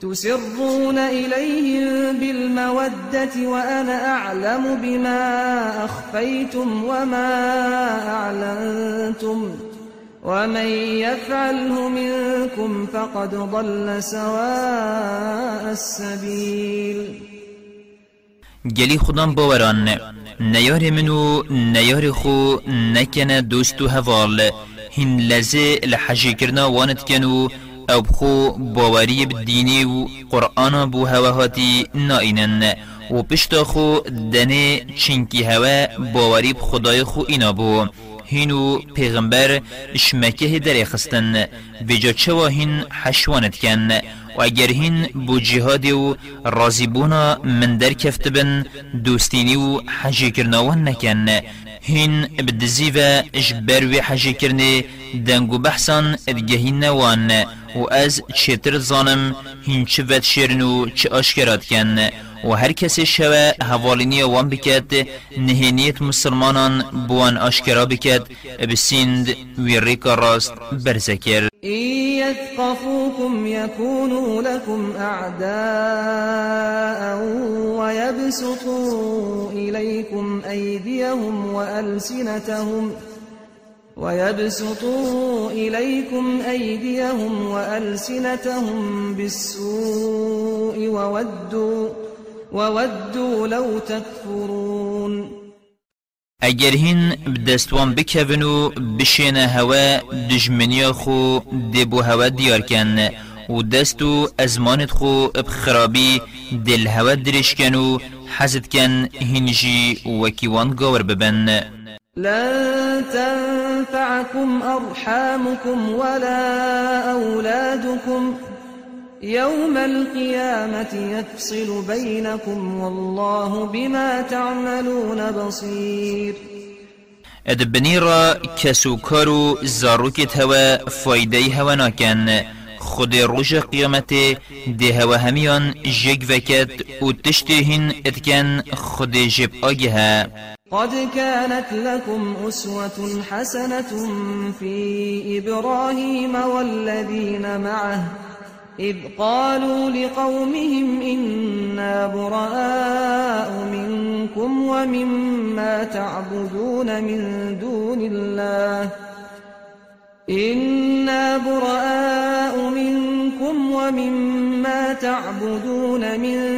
تسرون إليهم بالمودة وأنا أعلم بما أخفيتم وما أعلنتم ومن يفعله منكم فقد ضل سواء السبيل. گلی خودم باوران نیار منو نیار خو نکنه دوستو هوال هین لزه لحجی کرنا وانت کنو او بخو باوری بدینی و قرآن بو هواهاتی ناینن و پشتا خو دنه چنکی هوا باوری بخدای خو اینا بو. هینو پیغمبر شمکه در خستن. بجا چوا هین حشوانت کن؟ و اگر هین بو جهاد و رازی بونا من در کفت بن دوستینی و حجی کرناوان نکن. هین بدزی و اجبر و حجی کرنه دنگو بحثان ادگهین نوان. و از چتر زانم هین چه ود شیرن و چه آشکرات کن و هر کسی شوه حوالینی وان بکد نهینیت مسلمانان بوان آشکرا بکد بسیند وی ریکا راست برزکر. إن يثقفوكم يكونوا لكم أعداء ويبسطوا إليكم أيديهم وألسنتهم ويبسطوا إليكم أيديهم وألسنتهم بالسوء وودوا وودوا لو تكفرون. اگر هین بدستوان بکون و هوا دجمنی خو دبو هوا دیار کن و دستو ازمانت خو بخرابی دل هوا درش کن و کن هنجی وکیوان گاور ببن. لن تنفعكم أرحامكم ولا أولادكم. يوم القيامة يفصل بينكم والله بما تعملون بصير. ادبنی را کسو کارو زاروکت هوا فایده هوا ناکن خود روش قیامت ده هوا همیان جگ وکت و تشتهین اتکن خود جب آگه. قد كانت لكم أسوة حسنة في إبراهيم والذين معه إذ قالوا لقومهم إنا براء منكم ومما تعبدون من دون الله إنا براء منكم ومما تعبدون من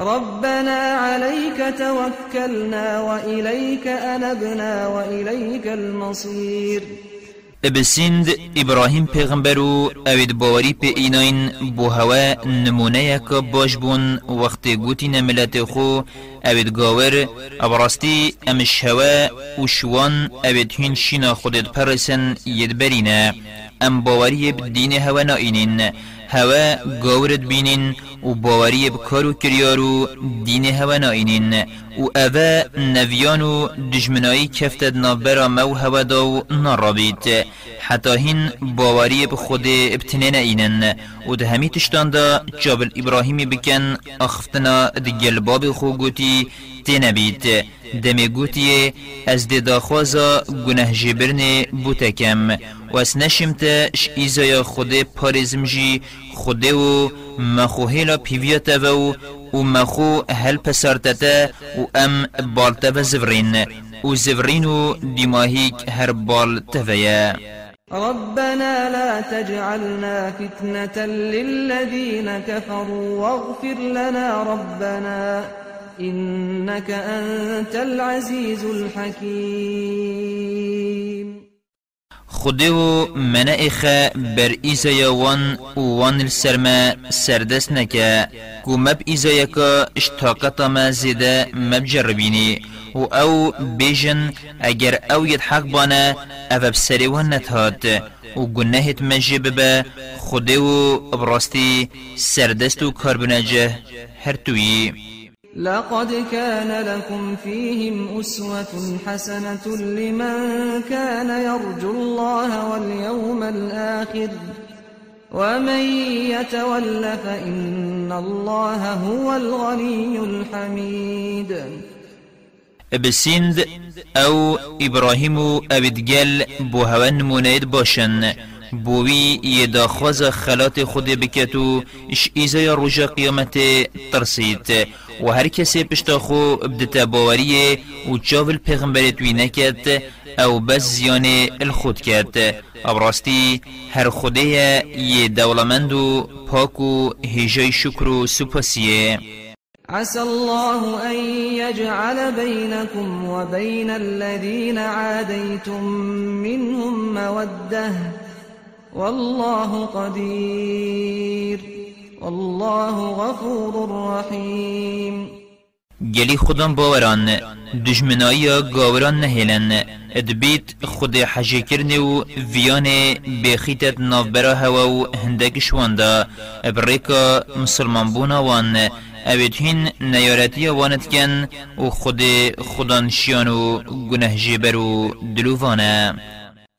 ربنا عليك توكلنا وإليك أنبنا وإليك المصير. بسند ابراهیم پیغمبر و اوید باوری پی ایناین بو هوا نمونه یک باش بون وقت گوتی نملت خو اوید گاور ابراستی أمش هوا و شوان اوید هین شینا خودت پرسن ید برینه أم باوری بدین هوا ناینین هوا گاورد بینین و باوری بکارو کریارو دین هوا ناینین و اوه نویان و دجمنایی کفتد نابرا مو هوا داو نارابید. حتی هین باوری بخود ابتنه ناینن و ده همی تشتان دا جابل ابراهیمی بکن اخفتنا دگل باب خو گوتی تنبید دمی گوتیه از ده داخوازا گناه جبرن بوتکم. و اس نشمت اش ایزای خود پارزم جی خوده و مخوهیلا پیویت و و مخو هل پسارتتا و ام بالتا و زفرين و زفرين و دماهيك هر بال تفيا ربنا لا تجعلنا فتنة للذين كفروا واغفر لنا ربنا إنك أنت العزيز الحكيم خدو من اخا بر ایزایا وان وان السرما سردس نکا کو مب کا اشتاقتا ما زیده مب جربینی. و أو بیجن اگر أو يتحق بانا أو بسری وان نتهات. و گناهت مجيب با خدو براستی سردست و کاربنجه هر توی لقد كان لكم فيهم أسوة حسنة لمن كان يرجو الله واليوم الآخر ومن يتول فإن الله هو الغني الحميد. بسند أو إبراهيم ابدگل بو هون منید باشن بوی یه خواز خلات خود بکتو اش ایزای روژا قیامت ترسید. و هر کسی پشتا خو بدتا باوریه و جاول پیغمبر توی نکد أو بس زیان الخود کرد. ابراستی هر خوده یه دولمند و پاک و هجای شکر و سپاسیه. عسى الله أن يجعل بينكم وبين الذين عاديتم منهم مودة والله قدير. والله غفور رحيم. گلی خودم باوران دجمنایی گاوران نهیلن. ادبیت خود حجی کرنه و ویان بخیتت نافبرا هوا و هندک شواندا ابریکا مسلمان بونا وان اوید هین نیارتی وانت کن و خود خودانشیان و گنه جیبر و دلووانه.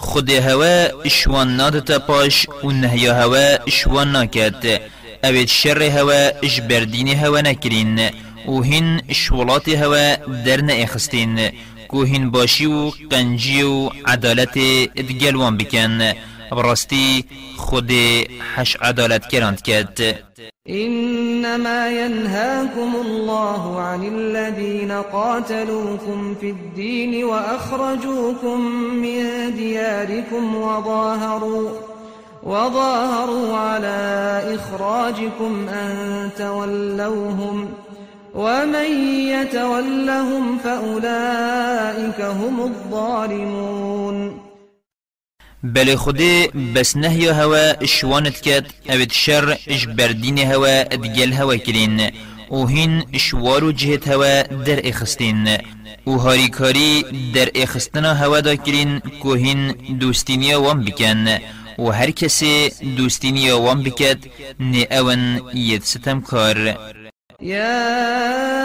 خود هوا اشوان نادتا پاش و نهی هوا اشوان ناکد اوید شر هوا اجبردین هوا نکرین و هین شولات هوا در ناخستین. کو هین باشی و قنجی و عدالت ادگلوان بکن. براستی خود حش عدالت کرند کد إنما ينهاكم الله عن الذين قاتلوكم في الدين وأخرجوكم من دياركم وظاهروا وظاهروا على إخراجكم أن تولوهم ومن يتولهم فأولئك هم الظالمون. بل خودی بس نهی هوا شوانت کد اوید شر اش بردین هوا ادگل هوا کرین و هین شوارو جهت هوا در اخستین و هاریکاری در اخستنا هوا دا کرین که هین دوستینی وام بکن و هر کسی دوستینی وام بکد نی اون ید ستم کار يا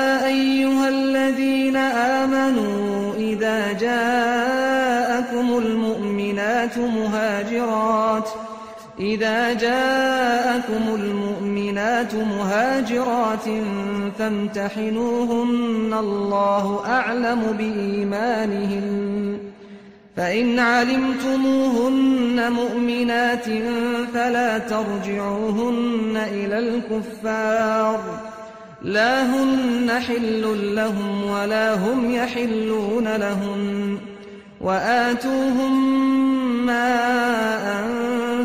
إذا جاءكم المؤمنات مهاجرات فامتحنوهن الله أعلم بإيمانهن. فإن علمتموهن مؤمنات فلا ترجعوهن إلى الكفار. لا هن حل لهم ولا هم يحلون لهم. وآتوهم ما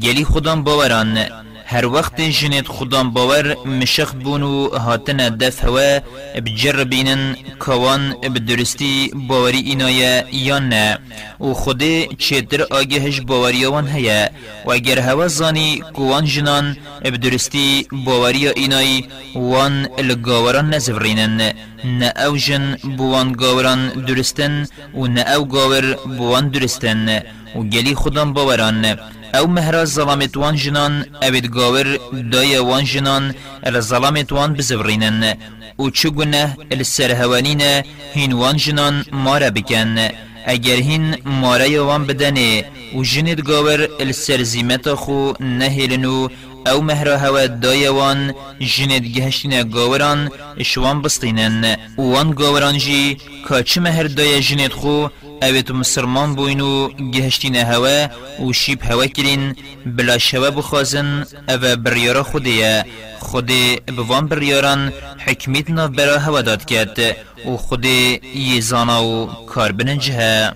گلی خودم باوران. هر وقت جنت خدام باور مشخ بونو هاتنا دف هوا بجربینن کوان بدرستی باوری اینای یا نه. و خود چتر آگهش باوریوان هیا و اگر هوا زانی کوان جنان بدرستی باوری اینای وان الگاوران نزورینن. نه او جن بوان گاوران درستن و نه او گاور بوان درستن. و گلی خودم باوران. او مهرا ظلامت وان جنان اوید گاور دای وان جنان الظلامت وان بزورینن و چگونه السرهوانین هین وان جنان مارا بکن اگر هین مارای وان بدنه و جند گاور السرزیمت خو نهیلنو او مهرا هوا دایوان جند گهشتین گاوران شوان بستینن وان گاوران جی کاچ مهر دای جند خو اوید مسلمان بوینو گهشتین هوا و شیب هوا کرین بلا شوا بخوازن أو بریارا خودیه خود بوان بریاران حکمیت ناف برا هوا داد کرد و خود یزانا و کار بنجه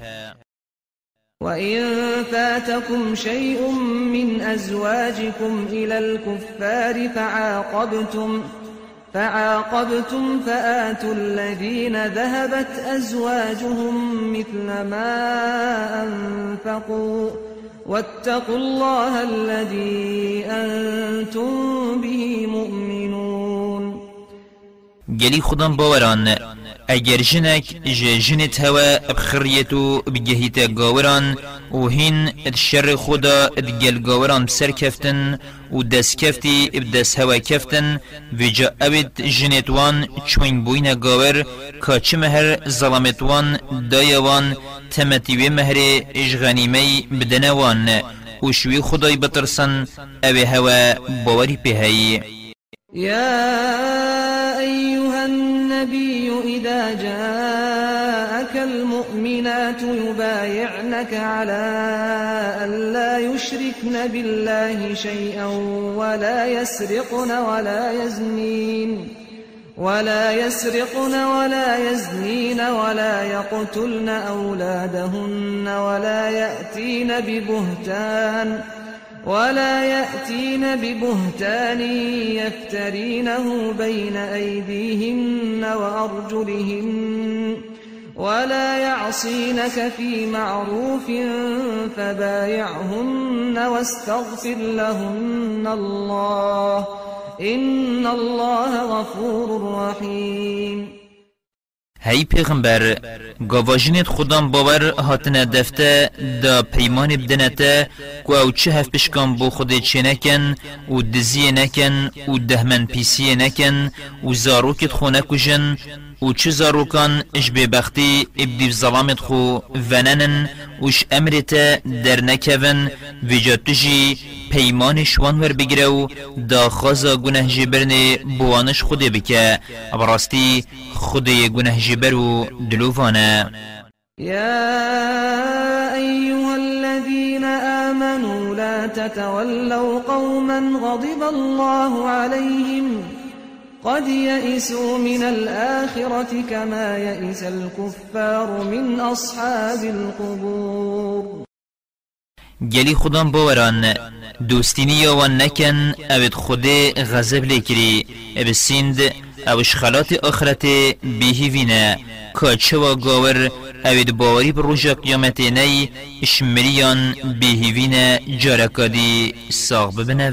وإن فاتكم شيء من أزواجكم إلى الكفار فعاقبتم فآتوا الذين ذهبت أزواجهم مثل ما أنفقوا واتقوا الله الذي أنتم به مؤمنون. گلی خودم باوران اگر جنك جنت هوا بخريتو بجهيت گاوران و هين الشر خدا ادگل گاوران بسر كفتن و دس كفتي بدس هوا كفتن وجا ابد جنتوان چوين بوين گاور كاچ مهر ظلمتوان دايوان تمتي مهر اج غنيمي بدنوان و شوي خدای بترسن اوه هوا باوري بهي يا أيها النبي إذا جاءك المؤمنات يبايعنك على أن لا يشركن بالله شيئا ولا يسرقن ولا يزنين ولا يسرقن ولا يزنين ولا يقتلن أولادهن ولا يأتين ببهتان ولا يأتين ببهتان يفترينه بين أيديهن وأرجلهن ولا يعصينك في معروف فبايعهن واستغفر لهن الله. إن الله غفور رحيم. هی پیغمبر گواجنت خودم باور هاتنه دفته دا پیمان بدنته کو أو چه هف پشکان بو خود چه نکن و دزیه نکن و دهمن پیسیه نکن و زاروکت خونه کجن و چه زاروکان اش ببختی ابدیف ظلامت خو وننن وش امرت در نکون وجا تجی پیمانش وان ور بگیره و دا خازا گناه جبرن بوانش خوده بکه. براستی خوده گناه جبر و دلوفانه يا أيها الذين آمنوا لا تتولوا قوما غضب الله عليهم قد يئسوا من الآخرة كما يئس الكفار من أصحاب القبور. گلی خودم باوران دوستینی وان نکن اوید خود غضب لیکری اب سیند اوش خلات آخرت بیهی وینه. کاچه و گاور اوید باوری بر روژا قیامت نی اشمریان بیهی وینه جارکادی ساغ ببنه